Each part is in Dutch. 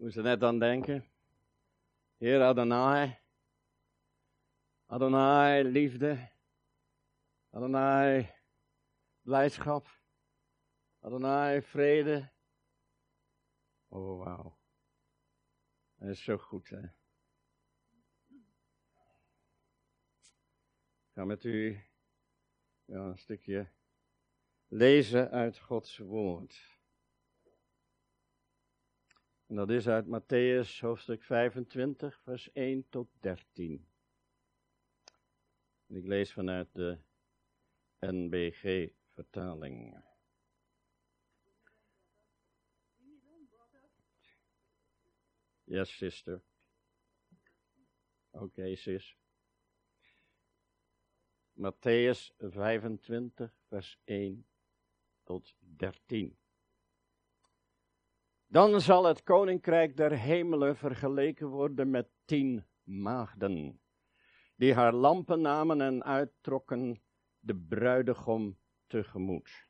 Moest er net aan denken. Heer Adonai. Adonai, liefde. Adonai, blijdschap. Adonai, vrede. Oh, wauw. Dat is zo goed, hè. Ik ga met u een stukje lezen uit Gods woord. En dat is uit Matthäus hoofdstuk 25, vers 1 tot 13. En ik lees vanuit de NBG-vertaling. Yes, sister. Oké, okay, sis. Matthäus 25, vers 1 tot 13. Dan zal het koninkrijk der hemelen vergeleken worden met tien maagden, die haar lampen namen en uittrokken de bruidegom tegemoet.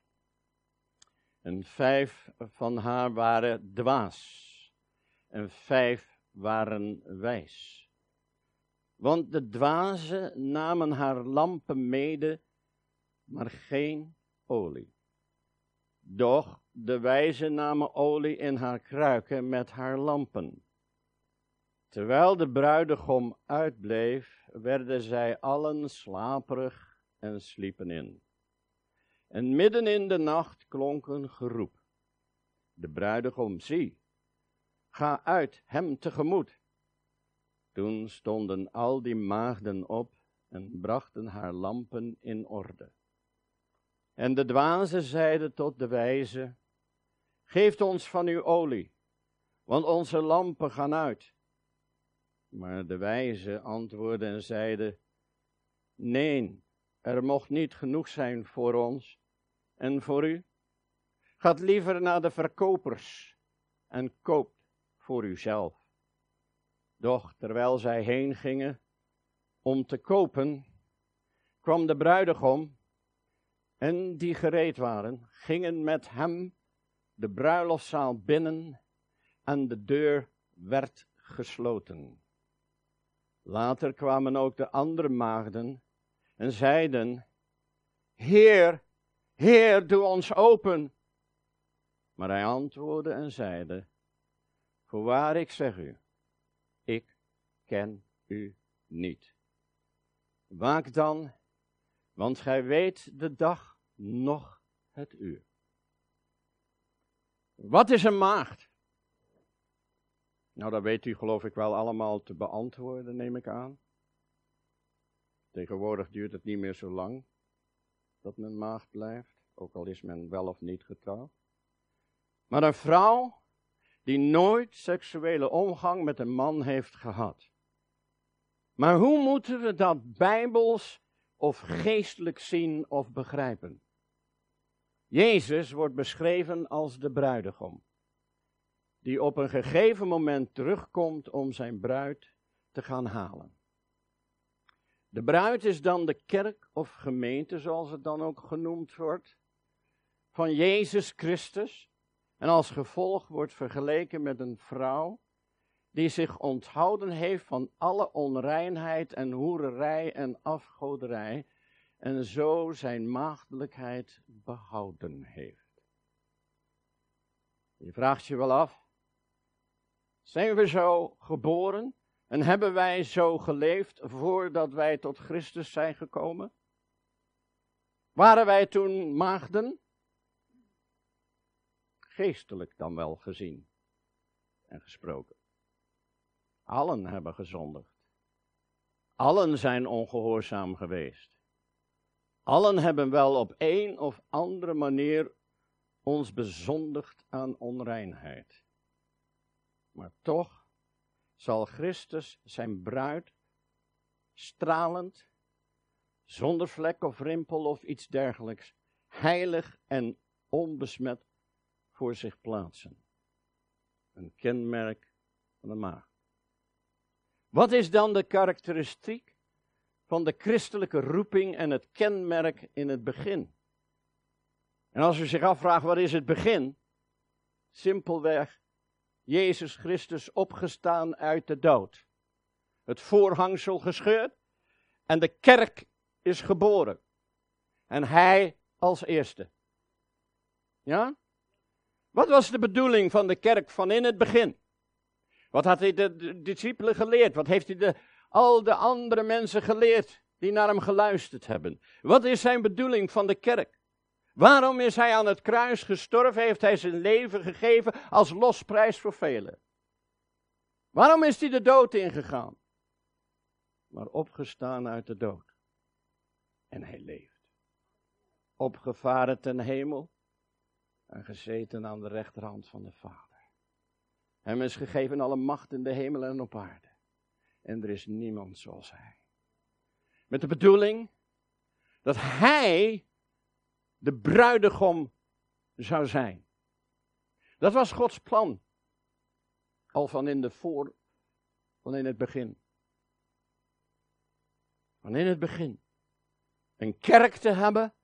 En vijf van haar waren dwaas, en vijf waren wijs. Want de dwazen namen haar lampen mede, maar geen olie. Doch de wijze namen olie in haar kruiken met haar lampen. Terwijl de bruidegom uitbleef, werden zij allen slaperig en sliepen in. En midden in de nacht klonk een geroep. De bruidegom, zie, ga uit hem tegemoet. Toen stonden al die maagden op en brachten haar lampen in orde. En de dwazen zeiden tot de wijze, geeft ons van uw olie, want onze lampen gaan uit. Maar de wijze antwoordden en zeiden, nee, er mocht niet genoeg zijn voor ons en voor u. Gaat liever naar de verkopers en koopt voor uzelf. Doch terwijl zij heen gingen om te kopen, kwam de bruidegom en die gereed waren, gingen met hem de bruiloftszaal binnen en de deur werd gesloten. Later kwamen ook de andere maagden en zeiden, Heer, Heer, doe ons open. Maar hij antwoordde en zeide, Voorwaar ik zeg u, ik ken u niet. Waak dan, want gij weet de dag nog het uur. Wat is een maagd? Nou, dat weet u geloof ik wel allemaal te beantwoorden, neem ik aan. Tegenwoordig duurt het niet meer zo lang dat men maagd blijft, ook al is men wel of niet getrouwd. Maar een vrouw die nooit seksuele omgang met een man heeft gehad. Maar hoe moeten we dat bijbels of geestelijk zien of begrijpen? Jezus wordt beschreven als de bruidegom, die op een gegeven moment terugkomt om zijn bruid te gaan halen. De bruid is dan de kerk of gemeente, zoals het dan ook genoemd wordt, van Jezus Christus. En als gevolg wordt vergeleken met een vrouw die zich onthouden heeft van alle onreinheid en hoererij en afgoderij en zo zijn maagdelijkheid behouden heeft. Je vraagt je wel af, zijn we zo geboren en hebben wij zo geleefd voordat wij tot Christus zijn gekomen? Waren wij toen maagden? Geestelijk dan wel gezien en gesproken. Allen hebben gezondigd. Allen zijn ongehoorzaam geweest. Allen hebben wel op een of andere manier ons bezondigd aan onreinheid. Maar toch zal Christus zijn bruid stralend, zonder vlek of rimpel of iets dergelijks, heilig en onbesmet voor zich plaatsen. Een kenmerk van de maag. Wat is dan de karakteristiek van de christelijke roeping en het kenmerk in het begin? En als u zich afvraagt wat is het begin? Simpelweg Jezus Christus opgestaan uit de dood. Het voorhangsel gescheurd en de kerk is geboren. En hij als eerste. Ja? Wat was de bedoeling van de kerk van in het begin? Wat had hij de, discipelen geleerd? Wat heeft hij de, al de andere mensen geleerd die naar hem geluisterd hebben? Wat is zijn bedoeling van de kerk? Waarom is hij aan het kruis gestorven? Heeft hij zijn leven gegeven als losprijs voor velen? Waarom is hij de dood ingegaan? Maar opgestaan uit de dood. En hij leeft. Opgevaren ten hemel en gezeten aan de rechterhand van de Vader. Hem is gegeven alle macht in de hemel en op aarde. En er is niemand zoals hij. Met de bedoeling dat hij de bruidegom zou zijn. Dat was Gods plan. Al van in, de voor, van in het begin. Van in het begin. Een kerk te hebben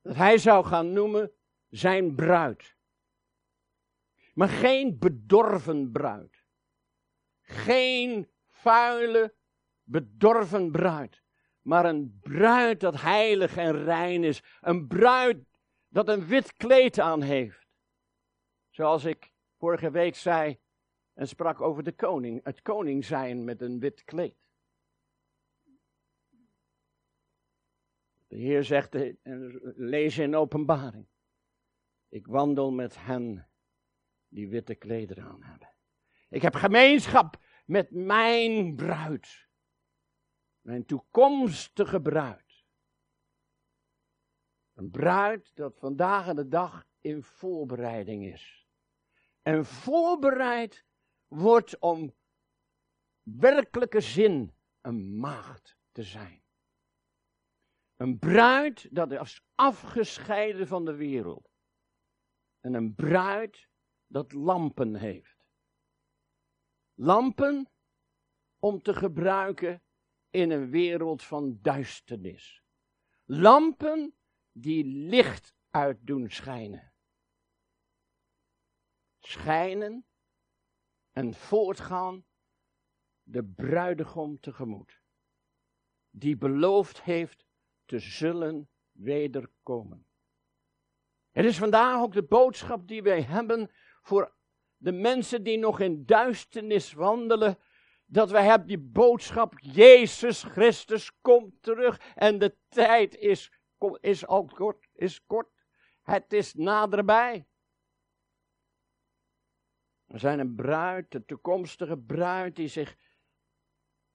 dat hij zou gaan noemen zijn bruid. Maar geen bedorven bruid. Geen vuile, bedorven bruid. Maar een bruid dat heilig en rein is. Een bruid dat een wit kleed aan heeft. Zoals ik vorige week zei en sprak over de koning. Het koning zijn met een wit kleed. De Heer zegt, en lees in openbaring. Ik wandel met hen die witte klederen aan hebben. Ik heb gemeenschap met mijn bruid. Mijn toekomstige bruid. Een bruid dat vandaag aan de dag in voorbereiding is. En voorbereid wordt om werkelijke zin een maagd te zijn. Een bruid dat is afgescheiden van de wereld. En een bruid dat lampen heeft. Lampen om te gebruiken in een wereld van duisternis. Lampen die licht uit doen schijnen. Schijnen en voortgaan de bruidegom tegemoet. Die beloofd heeft te zullen wederkomen. Het is vandaag ook de boodschap die wij hebben voor de mensen die nog in duisternis wandelen. Dat wij hebben die boodschap, Jezus Christus komt terug en de tijd is, is al kort, is kort. Het is naderbij. Er zijn een bruid, de toekomstige bruid, die zich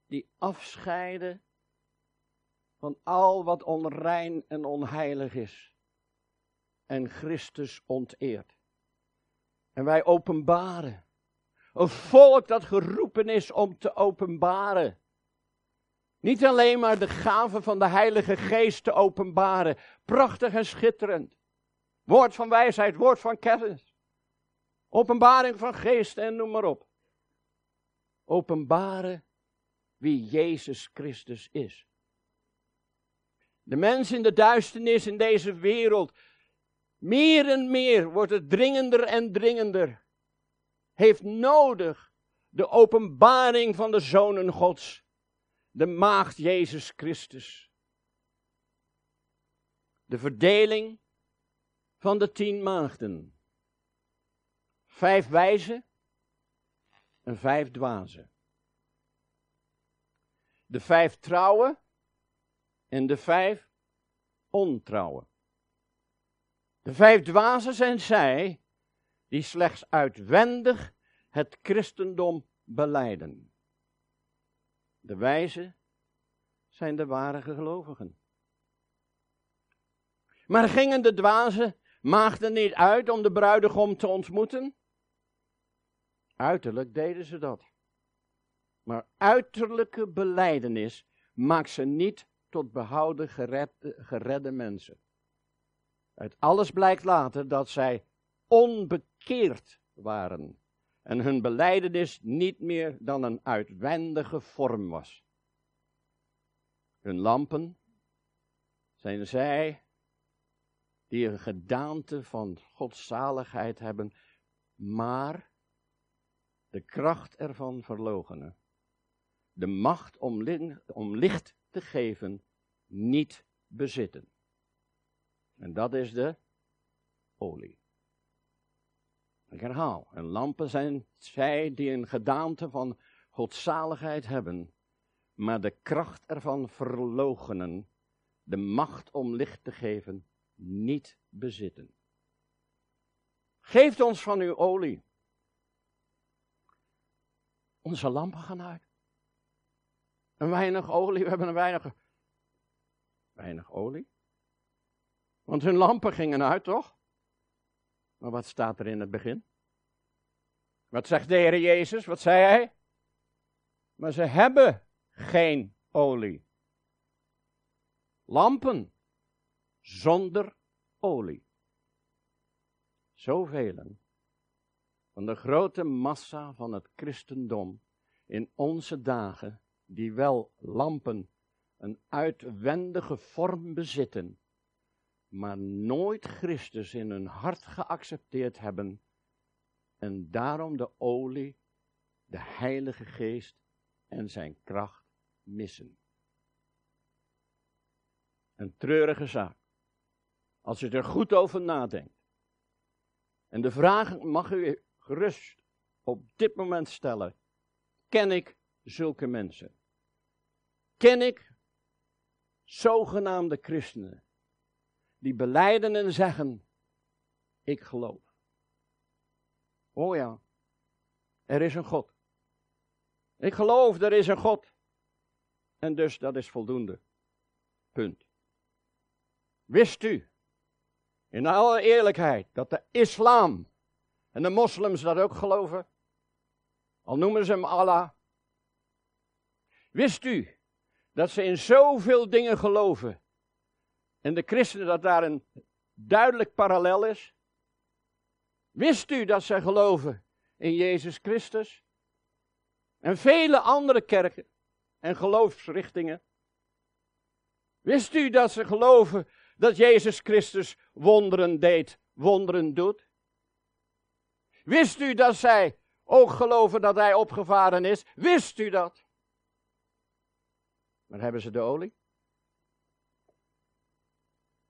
die afscheiden van al wat onrein en onheilig is en Christus onteert. En wij openbaren. Een volk dat geroepen is om te openbaren. Niet alleen maar de gave van de Heilige Geest te openbaren. Prachtig en schitterend. Woord van wijsheid, woord van kennis. Openbaring van geest en noem maar op. Openbaren wie Jezus Christus is. De mens in de duisternis in deze wereld meer en meer wordt het dringender en dringender. Heeft nodig de openbaring van de zonen Gods, de maagd Jezus Christus. De verdeling van de tien maagden. Vijf wijze en vijf dwazen. De vijf trouwen en de vijf ontrouwen. De vijf dwazen zijn zij die slechts uitwendig het christendom beleiden. De wijzen zijn de ware gelovigen. Maar gingen de dwazen maagden niet uit om de bruidegom te ontmoeten? Uiterlijk deden ze dat. Maar uiterlijke beleidenis maakt ze niet tot behouden geredde, geredde mensen. Uit alles blijkt later dat zij onbekeerd waren en hun beleidenis niet meer dan een uitwendige vorm was. Hun lampen zijn zij die een gedaante van godzaligheid hebben, maar de kracht ervan verlogenen, de macht om, om licht te geven niet bezitten. En dat is de olie. Ik herhaal, en lampen zijn zij die een gedaante van godzaligheid hebben, maar de kracht ervan verlogenen, de macht om licht te geven, niet bezitten. Geeft ons van uw olie. Onze lampen gaan uit. Een weinig olie, we hebben een weinig. Weinig olie? Want hun lampen gingen uit, toch? Maar wat staat er in het begin? Wat zegt de Heer Jezus? Wat zei hij? Maar ze hebben geen olie. Lampen zonder olie. Zoveel van de grote massa van het christendom in onze dagen, die wel lampen een uitwendige vorm bezitten, maar nooit Christus in hun hart geaccepteerd hebben en daarom de olie, de Heilige Geest en zijn kracht missen. Een treurige zaak. Als u er goed over nadenkt. En de vraag mag u gerust op dit moment stellen. Ken ik zulke mensen? Ken ik zogenaamde christenen die beleiden en zeggen, ik geloof. Oh ja, er is een God. Ik geloof, er is een God. En dus dat is voldoende. Punt. Wist u, in alle eerlijkheid, dat de islam en de moslims dat ook geloven? Al noemen ze hem Allah. Wist u dat ze in zoveel dingen geloven en de christenen dat daar een duidelijk parallel is? Wist u dat zij geloven in Jezus Christus? En vele andere kerken en geloofsrichtingen. Wist u dat ze geloven dat Jezus Christus wonderen deed, wonderen doet? Wist u dat zij ook geloven dat hij opgevaren is? Wist u dat? Maar hebben ze de olie?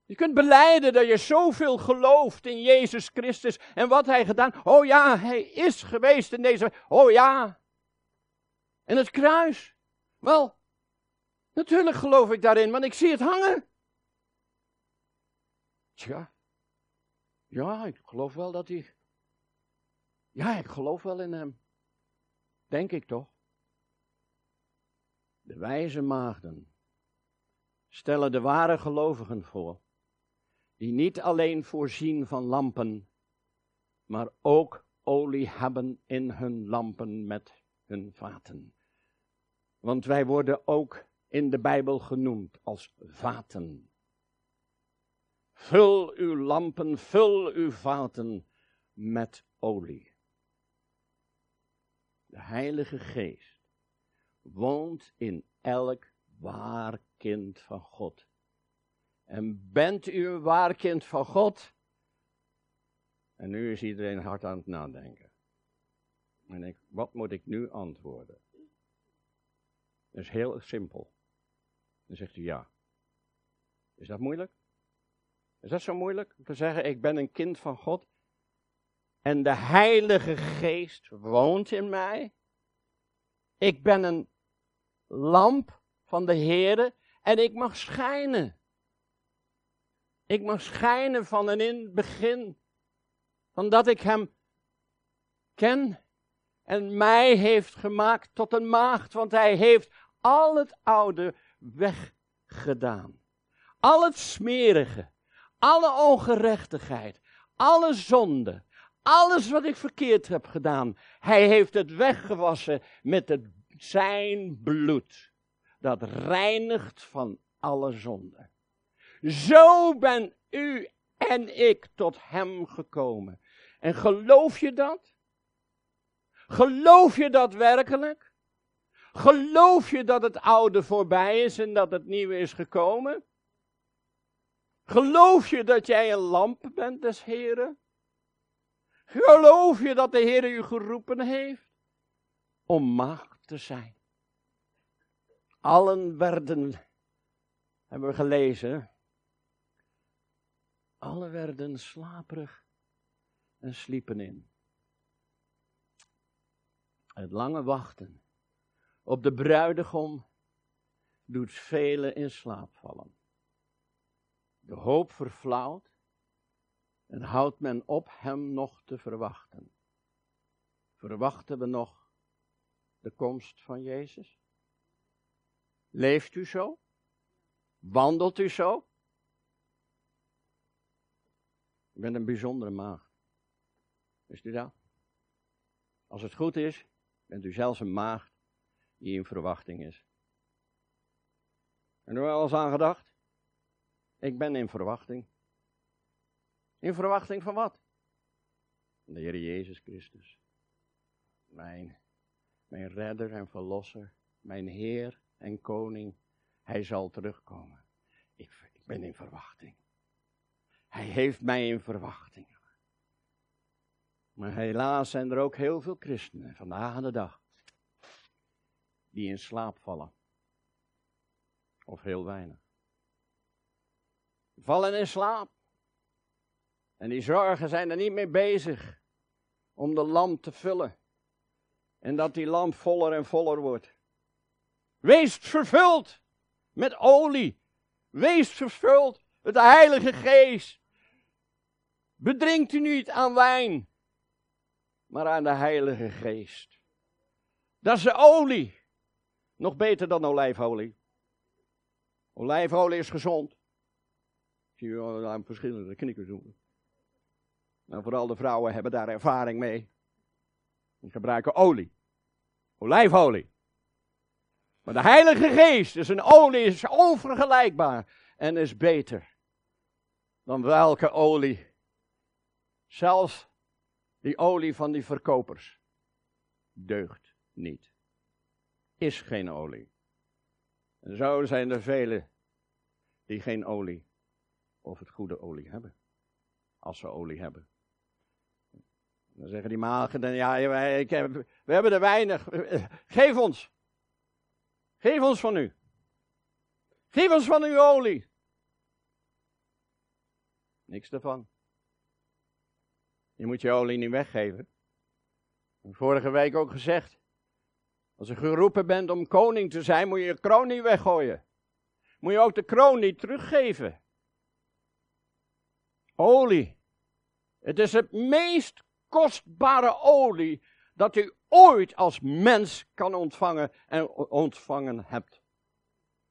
Je kunt beleiden dat je zoveel gelooft in Jezus Christus en wat hij gedaan. Oh ja, hij is geweest in deze. Oh ja. En het kruis. Wel, natuurlijk geloof ik daarin, want ik zie het hangen. Tja. Ja, ik geloof wel dat hij. Ja, ik geloof wel in hem. Denk ik toch? De wijze maagden stellen de ware gelovigen voor die niet alleen voorzien van lampen, maar ook olie hebben in hun lampen met hun vaten. Want wij worden ook in de Bijbel genoemd als vaten. Vul uw lampen, vul uw vaten met olie. De Heilige Geest woont in elk waar kind van God. En bent u een waar kind van God? En nu is iedereen hard aan het nadenken. En ik, wat moet ik nu antwoorden? Dat is heel simpel. Dan zegt u ja. Is dat moeilijk? Is dat zo moeilijk? Om te zeggen, ik ben een kind van God. En de Heilige Geest woont in mij. Ik ben een lamp van de Heere en ik mag schijnen. Ik mag schijnen van en in het begin. Van dat ik hem ken en mij heeft gemaakt tot een maagd, want hij heeft al het oude weggedaan. Al het smerige, alle ongerechtigheid, alle zonde, alles wat ik verkeerd heb gedaan. Hij heeft het weggewassen met het, zijn bloed. Dat reinigt van alle zonde. Zo ben u en ik tot hem gekomen. En geloof je dat? Geloof je dat werkelijk? Geloof je dat het oude voorbij is en dat het nieuwe is gekomen? Geloof je dat jij een lamp bent des Heren? Geloof je dat de Heer u geroepen heeft? om maagd te zijn. Allen werden, hebben we gelezen, allen werden slaperig en sliepen in. Het lange wachten op de bruidegom doet velen in slaap vallen. De hoop verflauwt en houdt men op hem nog te verwachten. Verwachten we nog de komst van Jezus? Leeft u zo? Wandelt u zo? Bent een bijzondere maagd. Wist u dat? Als het goed is, bent u zelfs een maagd die in verwachting is. En u wel eens aan gedacht? Ik ben in verwachting. In verwachting van wat? De Heer Jezus Christus. Mijn, mijn redder en verlosser. Mijn Heer en Koning. Hij zal terugkomen. Ik, ik ben in verwachting. Hij heeft mij in verwachting. Maar helaas zijn er ook heel veel christenen vandaag aan de dag die in slaap vallen. Of heel weinig. Vallen in slaap. En die zorgen zijn er niet mee bezig om de lamp te vullen. En dat die lamp voller en voller wordt. Wees vervuld met olie. Wees vervuld de Heilige Geest. Bedrinkt u niet aan wijn, maar aan de Heilige Geest. Dat is de olie. Nog beter dan olijfolie. Olijfolie is gezond. Zie je aan verschillende knikkers doen. Nou, vooral de vrouwen hebben daar ervaring mee. Die gebruiken olie. Olijfolie. Maar de Heilige Geest is een olie, is onvergelijkbaar en is beter dan welke olie. Zelfs die olie van die verkopers deugt niet. Is geen olie. En zo zijn er velen die geen olie of het goede olie hebben. Als ze olie hebben. Dan zeggen die magen, dan, ja, ik heb, we hebben er weinig. Geef ons. Geef ons van u. Geef ons van uw olie. Niks ervan. Je moet je olie niet weggeven. Vorige week ook gezegd. Als je geroepen bent om koning te zijn, moet je je kroon niet weggooien. Moet je ook de kroon niet teruggeven. Olie. Het is het meest kostbare olie dat u ooit als mens kan ontvangen en ontvangen hebt.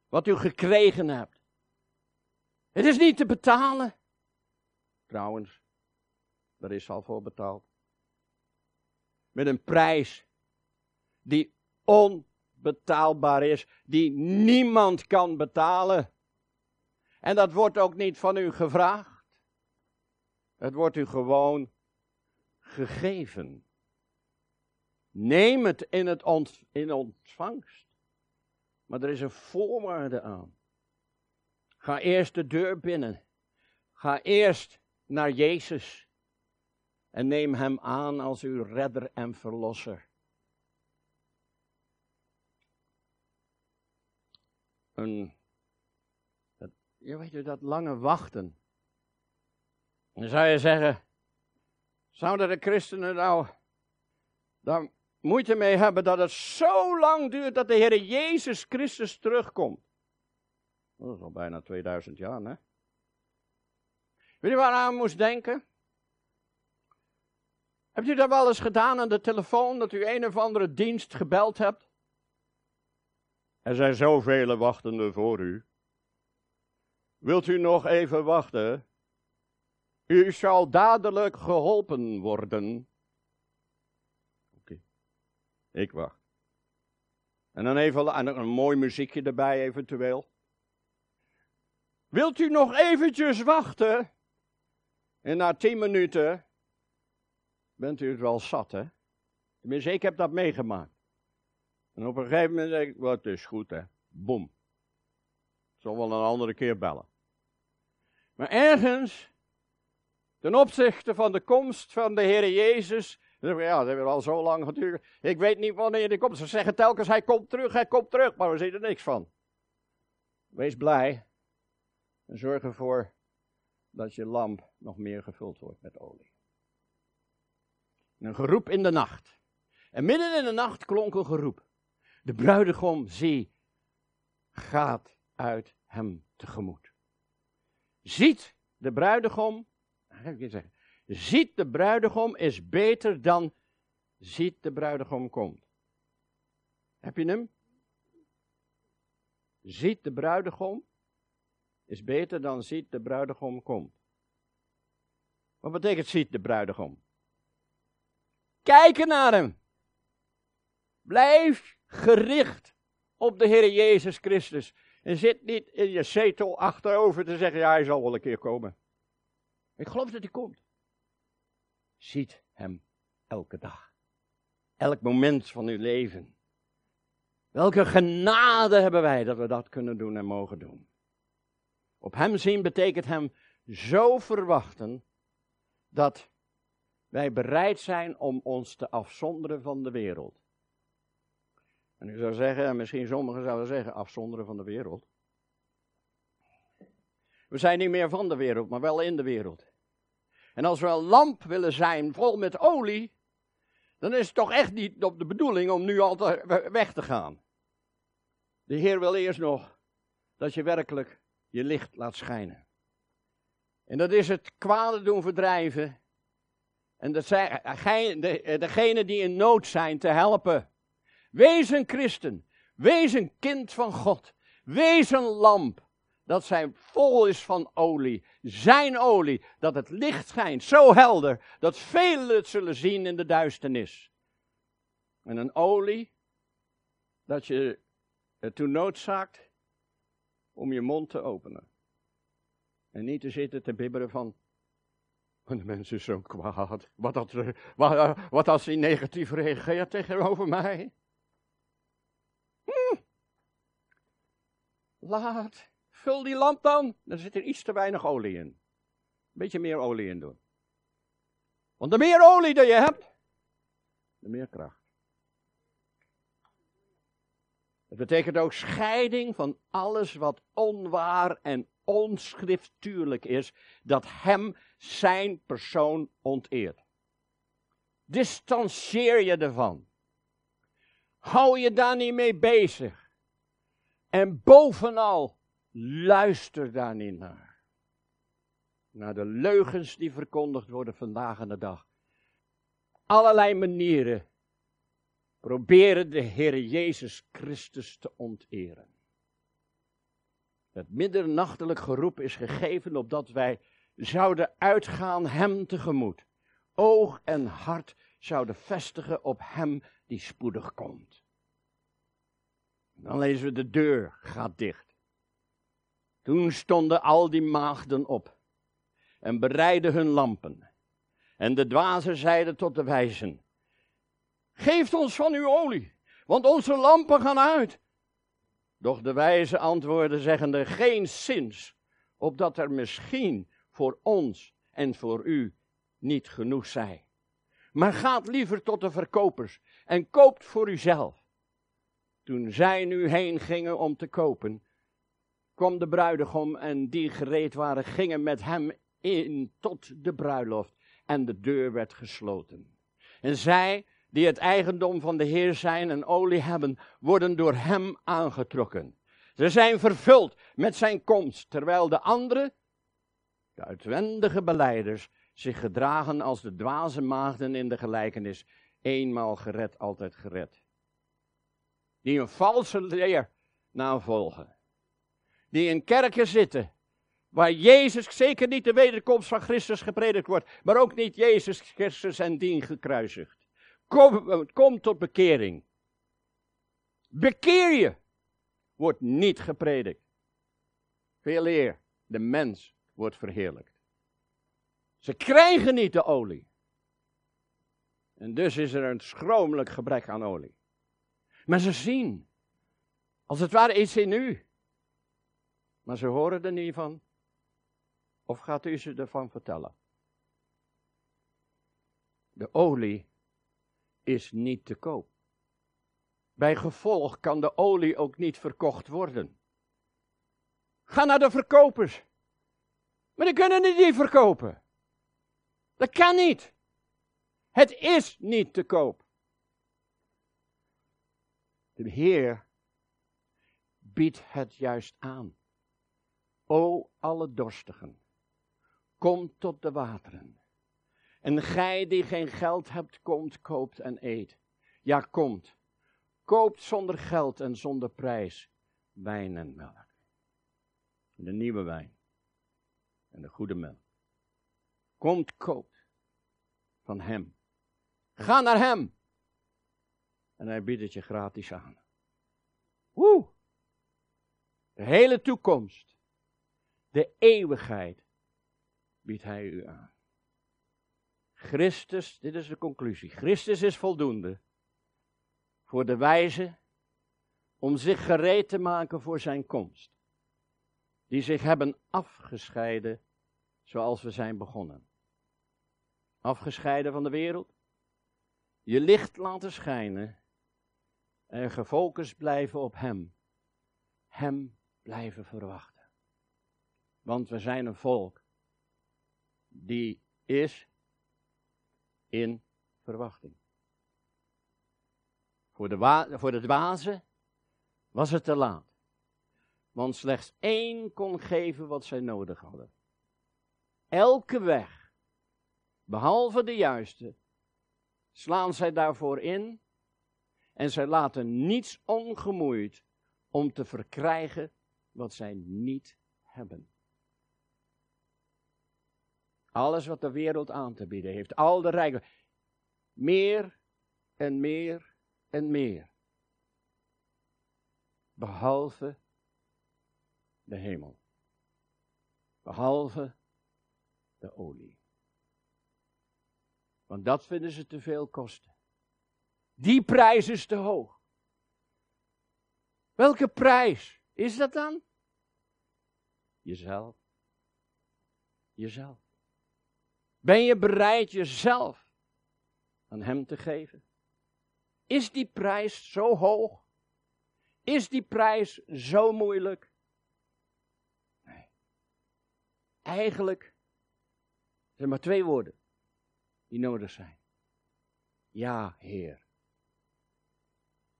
Wat u gekregen hebt. Het is niet te betalen. Trouwens, daar is al voor betaald. Met een prijs die onbetaalbaar is, die niemand kan betalen. En dat wordt ook niet van u gevraagd. Het wordt u gewoon gegeven. Neem het in, het in ontvangst. Maar er is een voorwaarde aan. Ga eerst de deur binnen. Ga eerst naar Jezus. En neem Hem aan als uw redder en verlosser. Een, dat, je weet dat lange wachten. Dan zou je zeggen, zouden de christenen nou daar moeite mee hebben dat het zo lang duurt dat de Heer Jezus Christus terugkomt? Dat is al bijna 2000 jaar, hè? Weet je waar aan moest denken? Hebt u dat wel eens gedaan aan de telefoon, dat u een of andere dienst gebeld hebt? Er zijn zoveel wachtenden voor u. Wilt u nog even wachten? U zal dadelijk geholpen worden. Oké, ik wacht. En dan even een mooi muziekje erbij eventueel. Wilt u nog eventjes wachten? En na tien minuten bent u het wel zat, hè? Tenminste, ik heb dat meegemaakt. En op een gegeven moment zeg ik, wat is goed, hè? Boom. Ik zal wel een andere keer bellen. Maar ergens Ten opzichte van de komst van de Heer Jezus Ja, dat hebben al zo lang geduurd. Ik weet niet wanneer hij komt. Ze zeggen telkens, hij komt terug, hij komt terug, maar we zien er niks van. Wees blij en zorg ervoor dat je lamp nog meer gevuld wordt met olie. Een geroep in de nacht. En midden in de nacht klonk een geroep. De bruidegom, zie, gaat uit hem tegemoet. Ziet de bruidegom, ik je zeggen, ziet de bruidegom is beter dan ziet de bruidegom komt. Heb je hem? Ziet de bruidegom is beter dan ziet de bruidegom komt. Wat betekent ziet de bruidegom? Kijken naar hem. Blijf gericht op de Heer Jezus Christus. En zit niet in je zetel achterover te zeggen, ja, hij zal wel een keer komen. Ik geloof dat hij komt. Ziet hem elke dag. Elk moment van uw leven. Welke genade hebben wij dat we dat kunnen doen en mogen doen. Op hem zien betekent hem zo verwachten dat wij bereid zijn om ons te afzonderen van de wereld. En u zou zeggen, en misschien sommigen zouden zeggen, afzonderen van de wereld. We zijn niet meer van de wereld, maar wel in de wereld. En als we een lamp willen zijn vol met olie, dan is het toch echt niet op de bedoeling om nu al weg te gaan. De Heer wil eerst nog dat je werkelijk je licht laat schijnen. En dat is het kwade doen verdrijven. En dat zijn, degene die in nood zijn te helpen. Wees een christen. Wees een kind van God. Wees een lamp. Dat zijn vol is van olie. Zijn olie. Dat het licht schijnt zo helder. Dat velen het zullen zien in de duisternis. En een olie. Dat je ertoe noodzaakt om je mond te openen. En niet te zitten te bibberen van. De mensen is zo kwaad. Wat, wat, wat als hij negatief reageert tegenover mij? Hm. Laat. Vul die lamp dan. Dan zit er iets te weinig olie in. Een beetje meer olie in doen. Want de meer olie dat je hebt, de meer kracht. Het betekent ook scheiding van alles wat onwaar en onschriftuurlijk is, dat hem zijn persoon onteert. Distanceer je ervan. Hou je daar niet mee bezig. En bovenal, luister daar niet naar. Naar de leugens die verkondigd worden vandaag aan de dag. Allerlei manieren proberen de Heer Jezus Christus te onteren. Het middernachtelijk geroep is gegeven opdat wij zouden uitgaan Hem tegemoet. Oog en hart zouden vestigen op Hem die spoedig komt. Dan lezen we de deur gaat dicht. Toen stonden al die maagden op en bereidden hun lampen. En de dwazen zeiden tot de wijzen, Geeft ons van uw olie, want onze lampen gaan uit. Doch de wijze antwoorden zeggende, geen zins, opdat er misschien voor ons en voor u niet genoeg zij. Maar gaat liever tot de verkopers en koopt voor uzelf. Toen zij nu heen gingen om te kopen, kwam de bruidegom en die gereed waren, gingen met hem in tot de bruiloft en de deur werd gesloten. En zij die het eigendom van de Heer zijn en olie hebben, worden door hem aangetrokken. Ze zijn vervuld met zijn komst, terwijl de anderen, de uitwendige beleiders, zich gedragen als de dwaze maagden in de gelijkenis, eenmaal gered, altijd gered. Die een valse leer navolgen. Die in kerken zitten, waar Jezus, zeker niet de wederkomst van Christus gepredikt wordt, maar ook niet Jezus Christus en dien gekruisigd. Kom, tot bekering. Bekeer je. Wordt niet gepredikt. Veel eer. De mens wordt verheerlijkt. Ze krijgen niet de olie. En dus is er een schromelijk gebrek aan olie. Maar ze zien, als het ware iets in u. Maar ze horen er niet van. Of gaat u ze ervan vertellen? De olie is niet te koop. Bij gevolg kan de olie ook niet verkocht worden. Ga naar de verkopers. Maar die kunnen het niet verkopen. Dat kan niet. Het is niet te koop. De Heer biedt het juist aan. O alle dorstigen, kom tot de wateren. En gij die geen geld hebt, komt, koopt en eet. Ja, komt. Koopt zonder geld en zonder prijs wijn en melk. De nieuwe wijn en de goede melk. Komt, koopt van hem. Ga naar hem. En hij biedt het je gratis aan. Woe! De hele toekomst, de eeuwigheid, biedt hij u aan. Christus, dit is de conclusie. Christus is voldoende voor de wijze om zich gereed te maken voor zijn komst. Die zich hebben afgescheiden zoals we zijn begonnen. Afgescheiden van de wereld. Je licht laten schijnen en gefocust blijven op Hem. Hem blijven verwachten. Want we zijn een volk die is in verwachting. Voor de, voor de dwazen was het te laat. Want slechts één kon geven wat zij nodig hadden. Elke weg, behalve de juiste, slaan zij daarvoor in en zij laten niets ongemoeid om te verkrijgen wat zij niet hebben. Alles wat de wereld aan te bieden heeft, al de rijken, meer en meer en meer. Behalve de hemel. Behalve de olie. Want dat vinden ze te veel kosten. Die prijs is te hoog. Welke prijs is dat dan? Jezelf. Jezelf. Ben je bereid jezelf aan Hem te geven? Is die prijs zo hoog? Is die prijs zo moeilijk? Nee. Eigenlijk zijn maar twee woorden die nodig zijn. Ja, Heer.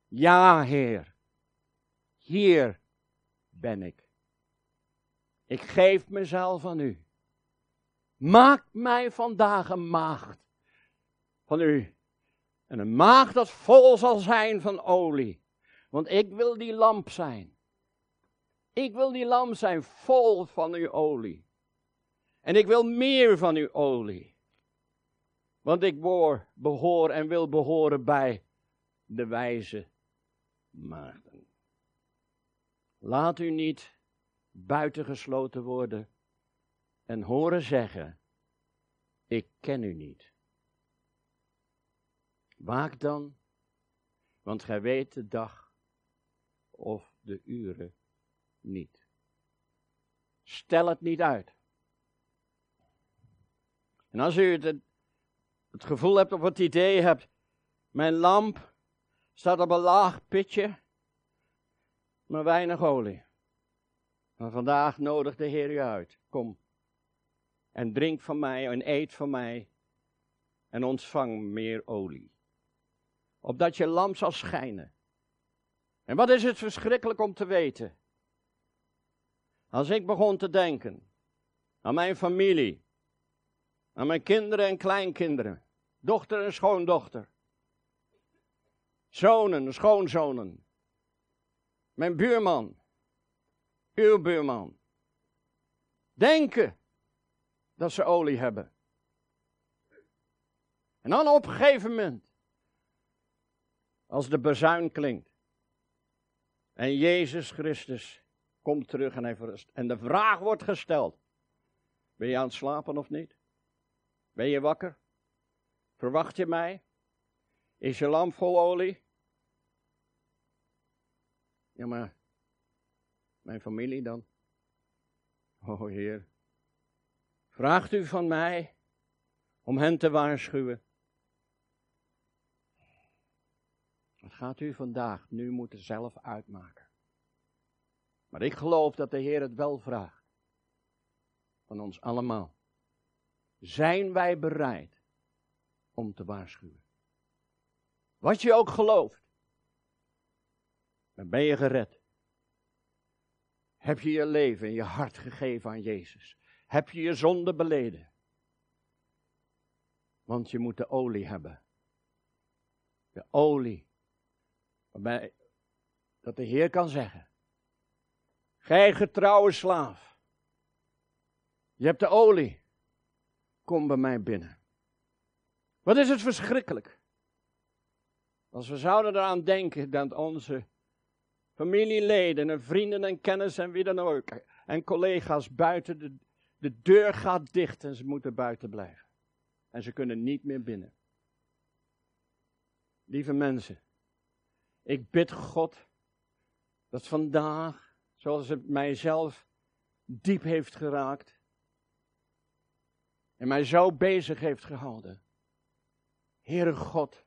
Ja, Heer. Hier ben ik. Ik geef mezelf aan u. Maak mij vandaag een maagd van u. En een maagd dat vol zal zijn van olie. Want ik wil die lamp zijn. Ik wil die lamp zijn vol van uw olie. En ik wil meer van uw olie. Want ik behoor, behoor en wil behoren bij de wijze maagden. Laat u niet buitengesloten worden en horen zeggen: Ik ken u niet. Waak dan, want gij weet de dag of de uren niet. Stel het niet uit. En als u het, het gevoel hebt of het idee hebt, mijn lamp staat op een laag pitje, maar weinig olie. Maar vandaag nodigt de Heer u uit. Kom en drink van mij en eet van mij en ontvang meer olie. Opdat je lamp zal schijnen. En wat is het verschrikkelijk om te weten? Als ik begon te denken aan mijn familie, aan mijn kinderen en kleinkinderen, dochter en schoondochter, zonen, schoonzonen, mijn buurman, uw buurman. Denken dat ze olie hebben. En dan op een gegeven moment, als de bezuin klinkt, en Jezus Christus komt terug en hij verrust, en de vraag wordt gesteld, ben je aan het slapen of niet? Ben je wakker? Verwacht je mij? Is je lamp vol olie? Ja, maar mijn familie dan? O Heer, vraagt u van mij om hen te waarschuwen? Dat gaat u vandaag nu moeten zelf uitmaken. Maar ik geloof dat de Heer het wel vraagt. Van ons allemaal. Zijn wij bereid om te waarschuwen? Wat je ook gelooft. Dan ben je gered. Heb je je leven en je hart gegeven aan Jezus? Heb je je zonde beleden? Want je moet de olie hebben. De olie. Waarbij dat de Heer kan zeggen. Gij getrouwe slaaf. Je hebt de olie. Kom bij mij binnen. Wat is het verschrikkelijk. Als we zouden eraan denken dat onze familieleden en vrienden en kennis en wie dan ook en collega's buiten de, de deur gaat dicht en ze moeten buiten blijven. En ze kunnen niet meer binnen. Lieve mensen, ik bid God dat vandaag, zoals het mijzelf diep heeft geraakt en mij zo bezig heeft gehouden. Heere God,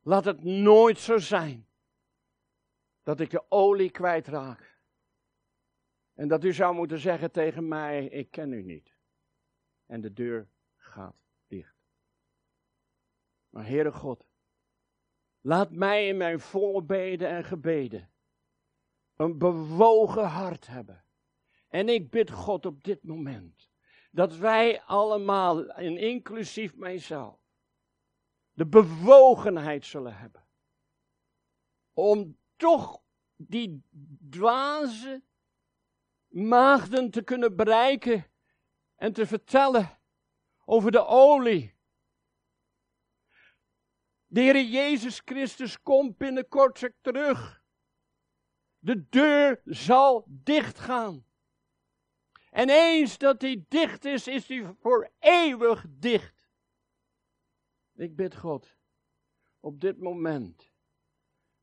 laat het nooit zo zijn dat ik de olie kwijtraak. En dat u zou moeten zeggen tegen mij, ik ken u niet. En de deur gaat dicht. Maar Heere God, laat mij in mijn voorbeden en gebeden een bewogen hart hebben. En ik bid God op dit moment dat wij allemaal, en inclusief mijzelf, de bewogenheid zullen hebben. Om toch die dwaze maagden te kunnen bereiken en te vertellen over de olie. De Heer Jezus Christus komt binnenkort terug. De deur zal dichtgaan. En eens dat die dicht is, is die voor eeuwig dicht. Ik bid God op dit moment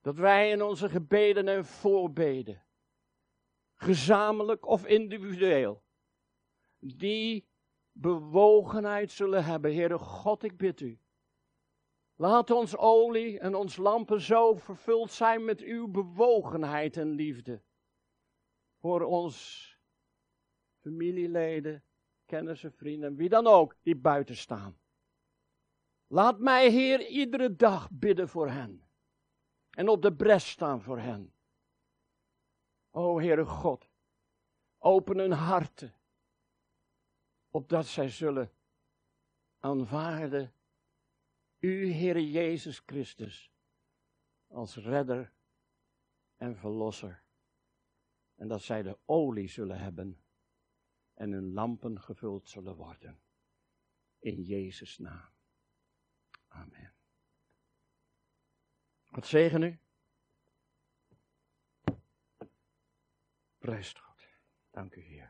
dat wij in onze gebeden en voorbeden, gezamenlijk of individueel, die bewogenheid zullen hebben. Heere God, ik bid u. Laat ons olie en ons lampen zo vervuld zijn met uw bewogenheid en liefde. Voor ons familieleden, kennissen, vrienden, wie dan ook, die buiten staan. Laat mij, Heer, iedere dag bidden voor hen. En op de bres staan voor hen. O Heere God, open hun harten, opdat zij zullen aanvaarden U, Heere Jezus Christus, als redder en verlosser. En dat zij de olie zullen hebben en hun lampen gevuld zullen worden. In Jezus' naam. Amen. God zegen u. Prijs God. Dank u, Heer.